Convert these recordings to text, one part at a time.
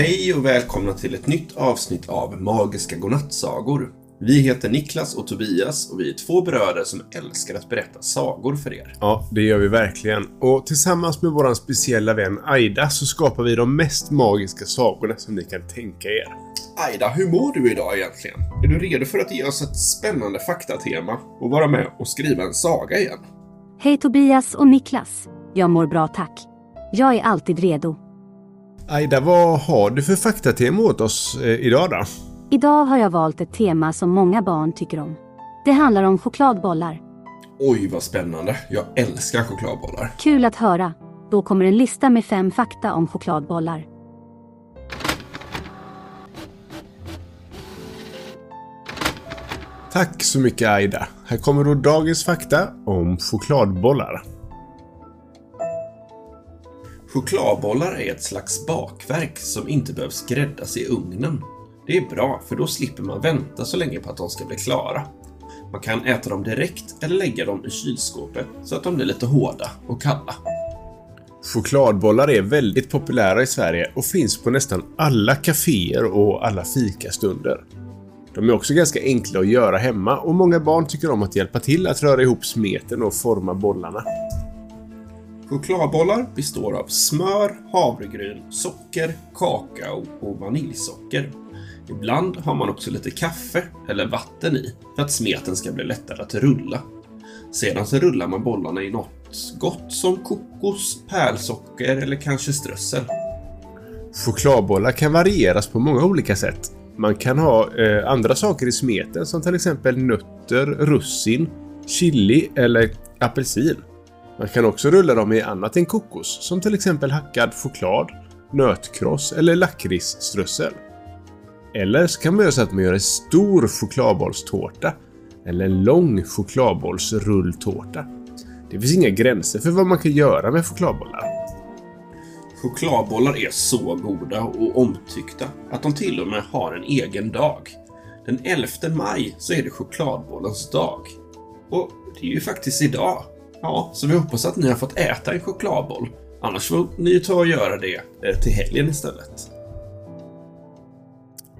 Hej och välkomna till ett nytt avsnitt av Magiska Godnattsagor. Vi heter Niklas och Tobias och vi är två bröder som älskar att berätta sagor för er. Ja, det gör vi verkligen. Och tillsammans med våran speciella vän Aida så skapar vi de mest magiska sagorna som ni kan tänka er. Aida, hur mår du idag egentligen? Är du redo för att ge oss ett spännande faktatema och vara med och skriva en saga igen? Hej Tobias och Niklas. Jag mår bra tack. Jag är alltid redo. Aida, vad har du för faktatema åt oss eh, idag då? Idag har jag valt ett tema som många barn tycker om. Det handlar om chokladbollar. Oj, vad spännande. Jag älskar chokladbollar. Kul att höra. Då kommer en lista med fem fakta om chokladbollar. Tack så mycket Aida. Här kommer då dagens fakta om chokladbollar. Chokladbollar är ett slags bakverk som inte behövs skräddas i ugnen. Det är bra, för då slipper man vänta så länge på att de ska bli klara. Man kan äta dem direkt eller lägga dem i kylskåpet så att de blir lite hårda och kalla. Chokladbollar är väldigt populära i Sverige och finns på nästan alla kaféer och alla fikastunder. De är också ganska enkla att göra hemma och många barn tycker om att hjälpa till att röra ihop smeten och forma bollarna. Chokladbollar består av smör, havregryn, socker, kakao och vaniljsocker. Ibland har man också lite kaffe eller vatten i för att smeten ska bli lättare att rulla. Sedan så rullar man bollarna i något gott som kokos, pärlsocker eller kanske strössel. Chokladbollar kan varieras på många olika sätt. Man kan ha eh, andra saker i smeten som till exempel nötter, russin, chili eller apelsin. Man kan också rulla dem i annat än kokos, som till exempel hackad choklad, nötkross eller lakritsströssel. Eller så kan man göra så att man gör en stor chokladbollstårta eller en lång chokladbollsrulltårta. Det finns inga gränser för vad man kan göra med chokladbollar. Chokladbollar är så goda och omtyckta att de till och med har en egen dag. Den 11 maj så är det chokladbollens dag. Och det är ju faktiskt idag. Ja, så vi hoppas att ni har fått äta en chokladboll. Annars får ni ta och göra det eh, till helgen istället.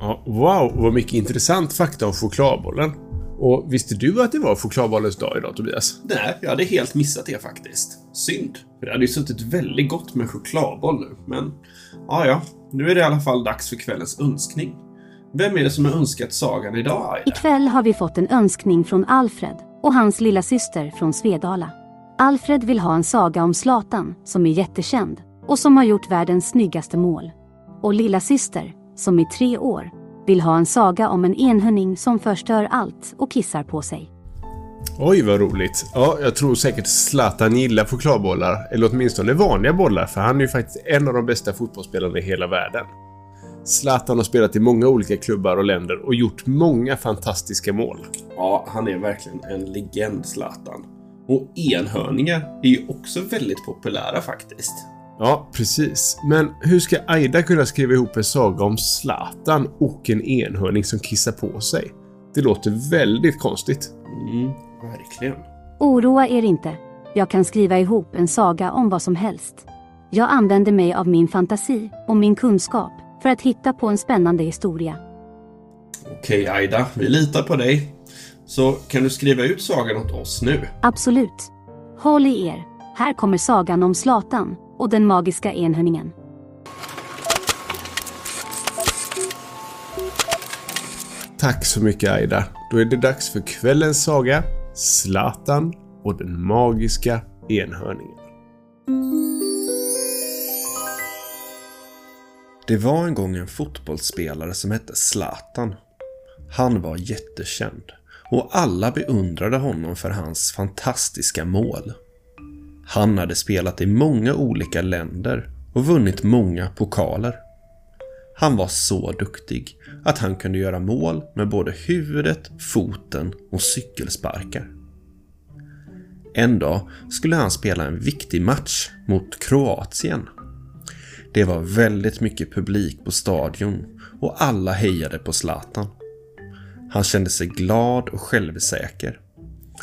Ja, wow, vad mycket intressant fakta om chokladbollen. Och visste du att det var chokladbollens dag idag, Tobias? Nej, jag hade helt missat det faktiskt. Synd. För det hade ju suttit väldigt gott med chokladboll nu, men... Ja, ja. Nu är det i alla fall dags för kvällens önskning. Vem är det som har önskat sagan idag, Aida? Ikväll har vi fått en önskning från Alfred och hans lilla syster från Svedala. Alfred vill ha en saga om Zlatan, som är jättekänd och som har gjort världens snyggaste mål. Och lilla syster, som är tre år, vill ha en saga om en enhörning som förstör allt och kissar på sig. Oj, vad roligt. Ja, jag tror säkert Zlatan gillar chokladbollar. Eller åtminstone vanliga bollar, för han är ju faktiskt en av de bästa fotbollsspelarna i hela världen. Zlatan har spelat i många olika klubbar och länder och gjort många fantastiska mål. Ja, han är verkligen en legend, Zlatan. Och enhörningar är ju också väldigt populära faktiskt. Ja, precis. Men hur ska Aida kunna skriva ihop en saga om Zlatan och en enhörning som kissar på sig? Det låter väldigt konstigt. Mm, verkligen. Oroa er inte. Jag kan skriva ihop en saga om vad som helst. Jag använder mig av min fantasi och min kunskap för att hitta på en spännande historia. Okej, Aida. Vi litar på dig. Så kan du skriva ut sagan åt oss nu? Absolut. Håll i er. Här kommer sagan om Zlatan och den magiska enhörningen. Tack så mycket Aida. Då är det dags för kvällens saga, Zlatan och den magiska enhörningen. Det var en gång en fotbollsspelare som hette Zlatan. Han var jättekänd och alla beundrade honom för hans fantastiska mål. Han hade spelat i många olika länder och vunnit många pokaler. Han var så duktig att han kunde göra mål med både huvudet, foten och cykelsparkar. En dag skulle han spela en viktig match mot Kroatien. Det var väldigt mycket publik på stadion och alla hejade på Zlatan. Han kände sig glad och självsäker.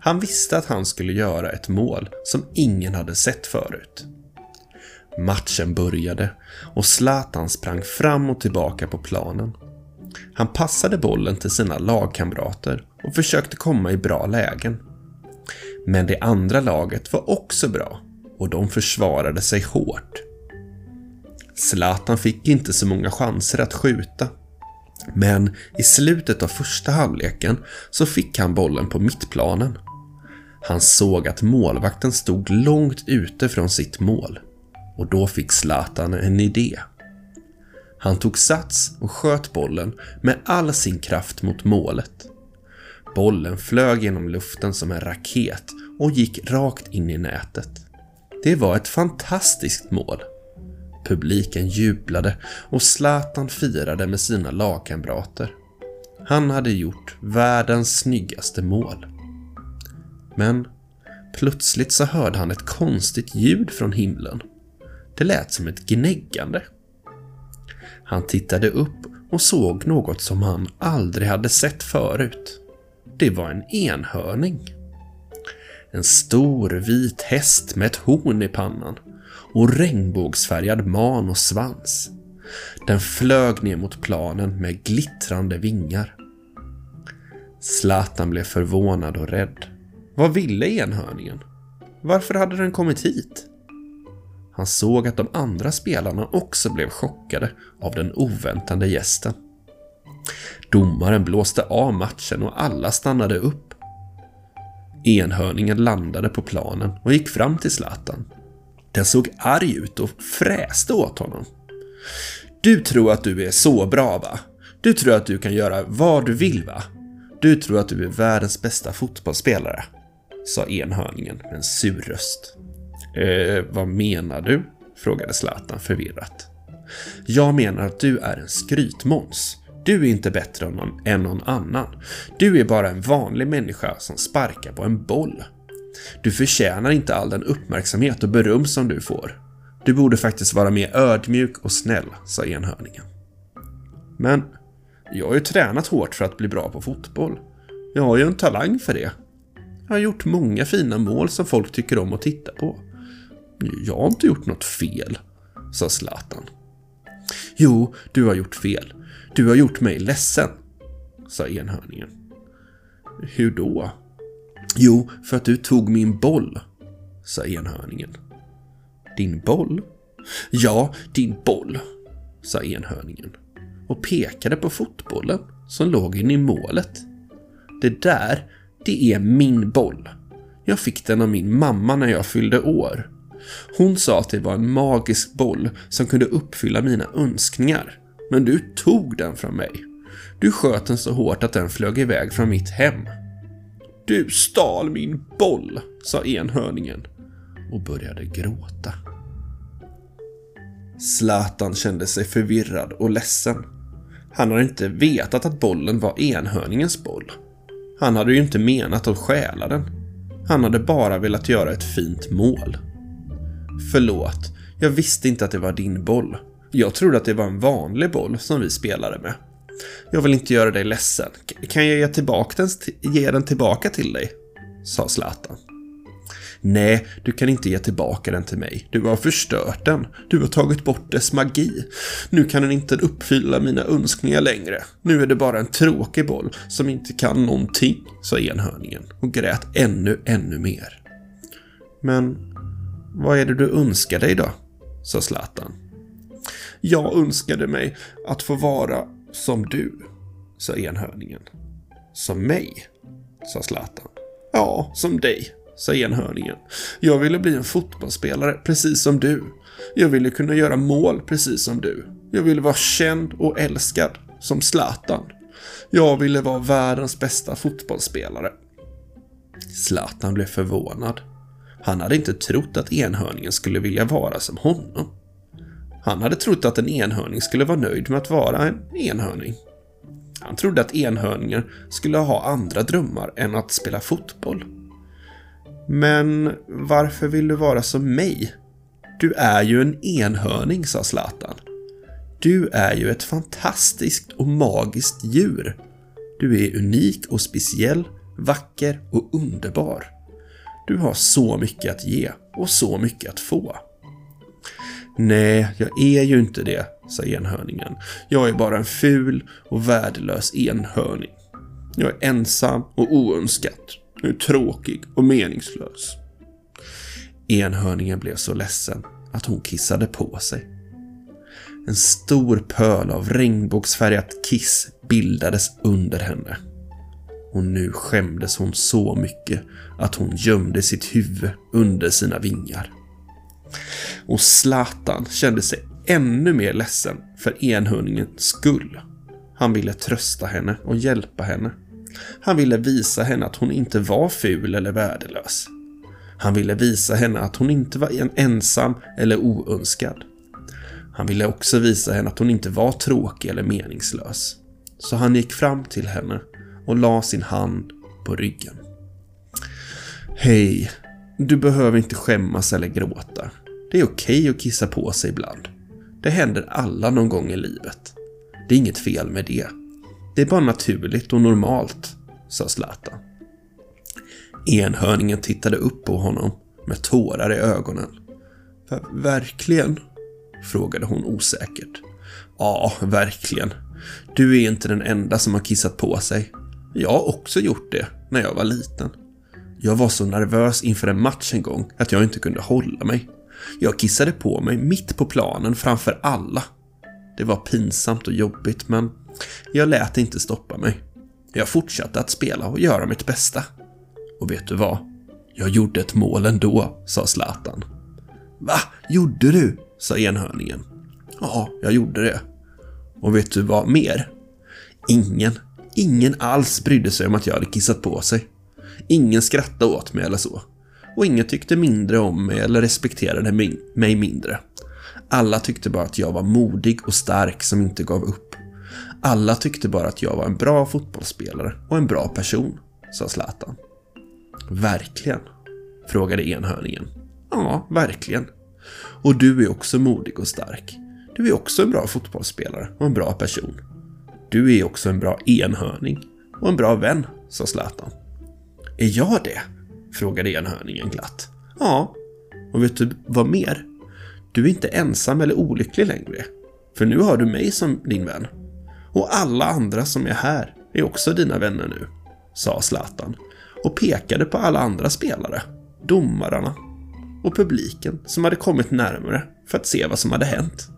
Han visste att han skulle göra ett mål som ingen hade sett förut. Matchen började och Zlatan sprang fram och tillbaka på planen. Han passade bollen till sina lagkamrater och försökte komma i bra lägen. Men det andra laget var också bra och de försvarade sig hårt. Zlatan fick inte så många chanser att skjuta. Men i slutet av första halvleken så fick han bollen på mittplanen. Han såg att målvakten stod långt ute från sitt mål och då fick Zlatan en idé. Han tog sats och sköt bollen med all sin kraft mot målet. Bollen flög genom luften som en raket och gick rakt in i nätet. Det var ett fantastiskt mål. Publiken jublade och Zlatan firade med sina lagkamrater. Han hade gjort världens snyggaste mål. Men plötsligt så hörde han ett konstigt ljud från himlen. Det lät som ett gnäggande. Han tittade upp och såg något som han aldrig hade sett förut. Det var en enhörning. En stor vit häst med ett horn i pannan och regnbågsfärgad man och svans. Den flög ner mot planen med glittrande vingar. Zlatan blev förvånad och rädd. Vad ville enhörningen? Varför hade den kommit hit? Han såg att de andra spelarna också blev chockade av den oväntade gästen. Domaren blåste av matchen och alla stannade upp. Enhörningen landade på planen och gick fram till Zlatan. Den såg arg ut och fräste åt honom. Du tror att du är så bra va? Du tror att du kan göra vad du vill va? Du tror att du är världens bästa fotbollsspelare? Sa enhörningen med en sur röst. Eh, vad menar du? Frågade Zlatan förvirrat. Jag menar att du är en skrytmåns. Du är inte bättre än någon, än någon annan. Du är bara en vanlig människa som sparkar på en boll. Du förtjänar inte all den uppmärksamhet och beröm som du får. Du borde faktiskt vara mer ödmjuk och snäll, sa enhörningen. Men jag har ju tränat hårt för att bli bra på fotboll. Jag har ju en talang för det. Jag har gjort många fina mål som folk tycker om att titta på. Jag har inte gjort något fel, sa Zlatan. Jo, du har gjort fel. Du har gjort mig ledsen, sa enhörningen. Hur då? Jo, för att du tog min boll, sa enhörningen. Din boll? Ja, din boll, sa enhörningen och pekade på fotbollen som låg inne i målet. Det där, det är min boll. Jag fick den av min mamma när jag fyllde år. Hon sa att det var en magisk boll som kunde uppfylla mina önskningar. Men du tog den från mig. Du sköt den så hårt att den flög iväg från mitt hem. Du stal min boll, sa enhörningen och började gråta. Zlatan kände sig förvirrad och ledsen. Han hade inte vetat att bollen var enhörningens boll. Han hade ju inte menat att stjäla den. Han hade bara velat göra ett fint mål. Förlåt, jag visste inte att det var din boll. Jag trodde att det var en vanlig boll som vi spelade med. Jag vill inte göra dig ledsen. Kan jag ge, tillbaka den, ge den tillbaka till dig? Sa Zlatan. Nej, du kan inte ge tillbaka den till mig. Du har förstört den. Du har tagit bort dess magi. Nu kan den inte uppfylla mina önskningar längre. Nu är det bara en tråkig boll som inte kan någonting, sa enhörningen och grät ännu, ännu mer. Men vad är det du önskar dig då? sa Zlatan. Jag önskade mig att få vara som du, sa enhörningen. Som mig? sa Zlatan. Ja, som dig, sa enhörningen. Jag ville bli en fotbollsspelare precis som du. Jag ville kunna göra mål precis som du. Jag ville vara känd och älskad som Zlatan. Jag ville vara världens bästa fotbollsspelare. Zlatan blev förvånad. Han hade inte trott att enhörningen skulle vilja vara som honom. Han hade trott att en enhörning skulle vara nöjd med att vara en enhörning. Han trodde att enhörningar skulle ha andra drömmar än att spela fotboll. Men varför vill du vara som mig? Du är ju en enhörning, sa Zlatan. Du är ju ett fantastiskt och magiskt djur. Du är unik och speciell, vacker och underbar. Du har så mycket att ge och så mycket att få. Nej, jag är ju inte det, sa enhörningen. Jag är bara en ful och värdelös enhörning. Jag är ensam och oönskad. Jag är tråkig och meningslös. Enhörningen blev så ledsen att hon kissade på sig. En stor pöl av regnbågsfärgat kiss bildades under henne. Och nu skämdes hon så mycket att hon gömde sitt huvud under sina vingar. Och Zlatan kände sig ännu mer ledsen för enhörningens skull. Han ville trösta henne och hjälpa henne. Han ville visa henne att hon inte var ful eller värdelös. Han ville visa henne att hon inte var ensam eller oönskad. Han ville också visa henne att hon inte var tråkig eller meningslös. Så han gick fram till henne och la sin hand på ryggen. Hej, du behöver inte skämmas eller gråta. Det är okej okay att kissa på sig ibland. Det händer alla någon gång i livet. Det är inget fel med det. Det är bara naturligt och normalt, sa Zlatan. Enhörningen tittade upp på honom med tårar i ögonen. Verkligen? frågade hon osäkert. Ja, verkligen. Du är inte den enda som har kissat på sig. Jag har också gjort det när jag var liten. Jag var så nervös inför en match en gång att jag inte kunde hålla mig. Jag kissade på mig mitt på planen framför alla. Det var pinsamt och jobbigt men jag lät inte stoppa mig. Jag fortsatte att spela och göra mitt bästa. Och vet du vad? Jag gjorde ett mål ändå, sa Zlatan. Va? Gjorde du? sa enhörningen. Ja, jag gjorde det. Och vet du vad mer? Ingen, ingen alls brydde sig om att jag hade kissat på sig. Ingen skrattade åt mig eller så. Och ingen tyckte mindre om mig eller respekterade mig mindre. Alla tyckte bara att jag var modig och stark som inte gav upp. Alla tyckte bara att jag var en bra fotbollsspelare och en bra person, sa Zlatan. Verkligen? frågade enhörningen. Ja, verkligen. Och du är också modig och stark. Du är också en bra fotbollsspelare och en bra person. Du är också en bra enhörning och en bra vän, sa Zlatan. Är jag det? Frågade enhörningen glatt. Ja, och vet du vad mer? Du är inte ensam eller olycklig längre. För nu har du mig som din vän. Och alla andra som är här är också dina vänner nu, sa Zlatan och pekade på alla andra spelare, domarna och publiken som hade kommit närmare för att se vad som hade hänt.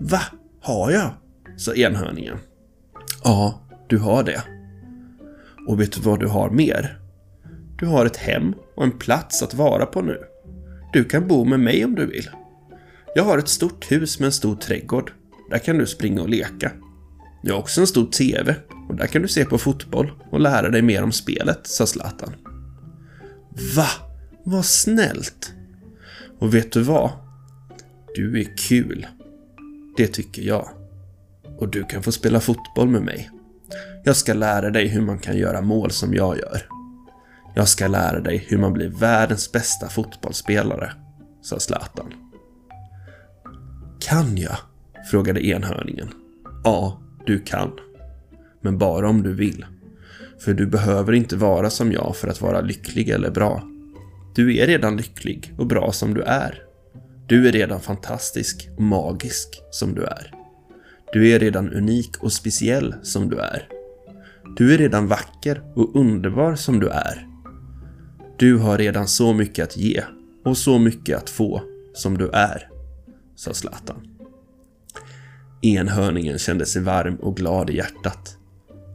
Va? Har jag? sa enhörningen. Ja, du har det. Och vet du vad du har mer? Du har ett hem och en plats att vara på nu. Du kan bo med mig om du vill. Jag har ett stort hus med en stor trädgård. Där kan du springa och leka. Jag har också en stor TV och där kan du se på fotboll och lära dig mer om spelet, sa Zlatan. Va? Vad snällt! Och vet du vad? Du är kul. Det tycker jag. Och du kan få spela fotboll med mig. Jag ska lära dig hur man kan göra mål som jag gör. Jag ska lära dig hur man blir världens bästa fotbollsspelare, sa Zlatan. Kan jag? frågade enhörningen. Ja, du kan. Men bara om du vill. För du behöver inte vara som jag för att vara lycklig eller bra. Du är redan lycklig och bra som du är. Du är redan fantastisk och magisk som du är. Du är redan unik och speciell som du är. Du är redan vacker och underbar som du är. Du har redan så mycket att ge och så mycket att få som du är, sa Zlatan. Enhörningen kände sig varm och glad i hjärtat.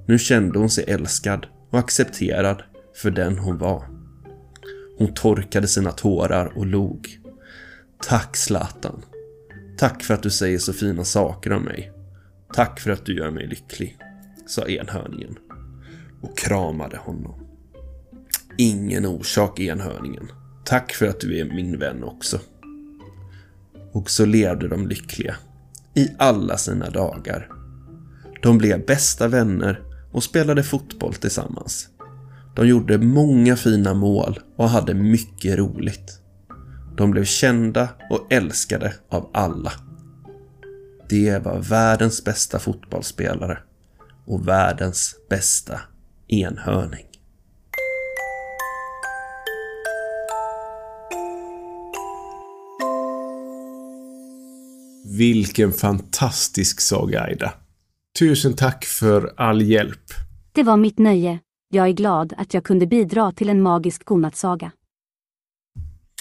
Nu kände hon sig älskad och accepterad för den hon var. Hon torkade sina tårar och log. Tack Zlatan. Tack för att du säger så fina saker om mig. Tack för att du gör mig lycklig, sa enhörningen och kramade honom. Ingen orsak, enhörningen. Tack för att du är min vän också. Och så levde de lyckliga i alla sina dagar. De blev bästa vänner och spelade fotboll tillsammans. De gjorde många fina mål och hade mycket roligt. De blev kända och älskade av alla. Det var världens bästa fotbollsspelare och världens bästa enhörning. Vilken fantastisk saga, Aida. Tusen tack för all hjälp. Det var mitt nöje. Jag är glad att jag kunde bidra till en magisk godnattsaga.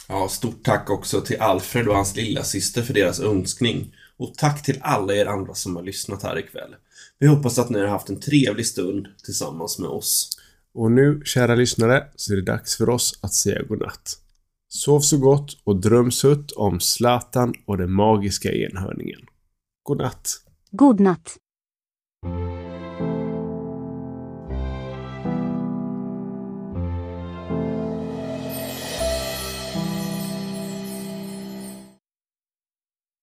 Ja, stort tack också till Alfred och hans lilla syster för deras önskning. Och tack till alla er andra som har lyssnat här ikväll. Vi hoppas att ni har haft en trevlig stund tillsammans med oss. Och nu, kära lyssnare, så är det dags för oss att säga godnatt. Sov så gott och dröm sutt om Zlatan och den magiska enhörningen. God natt. God natt.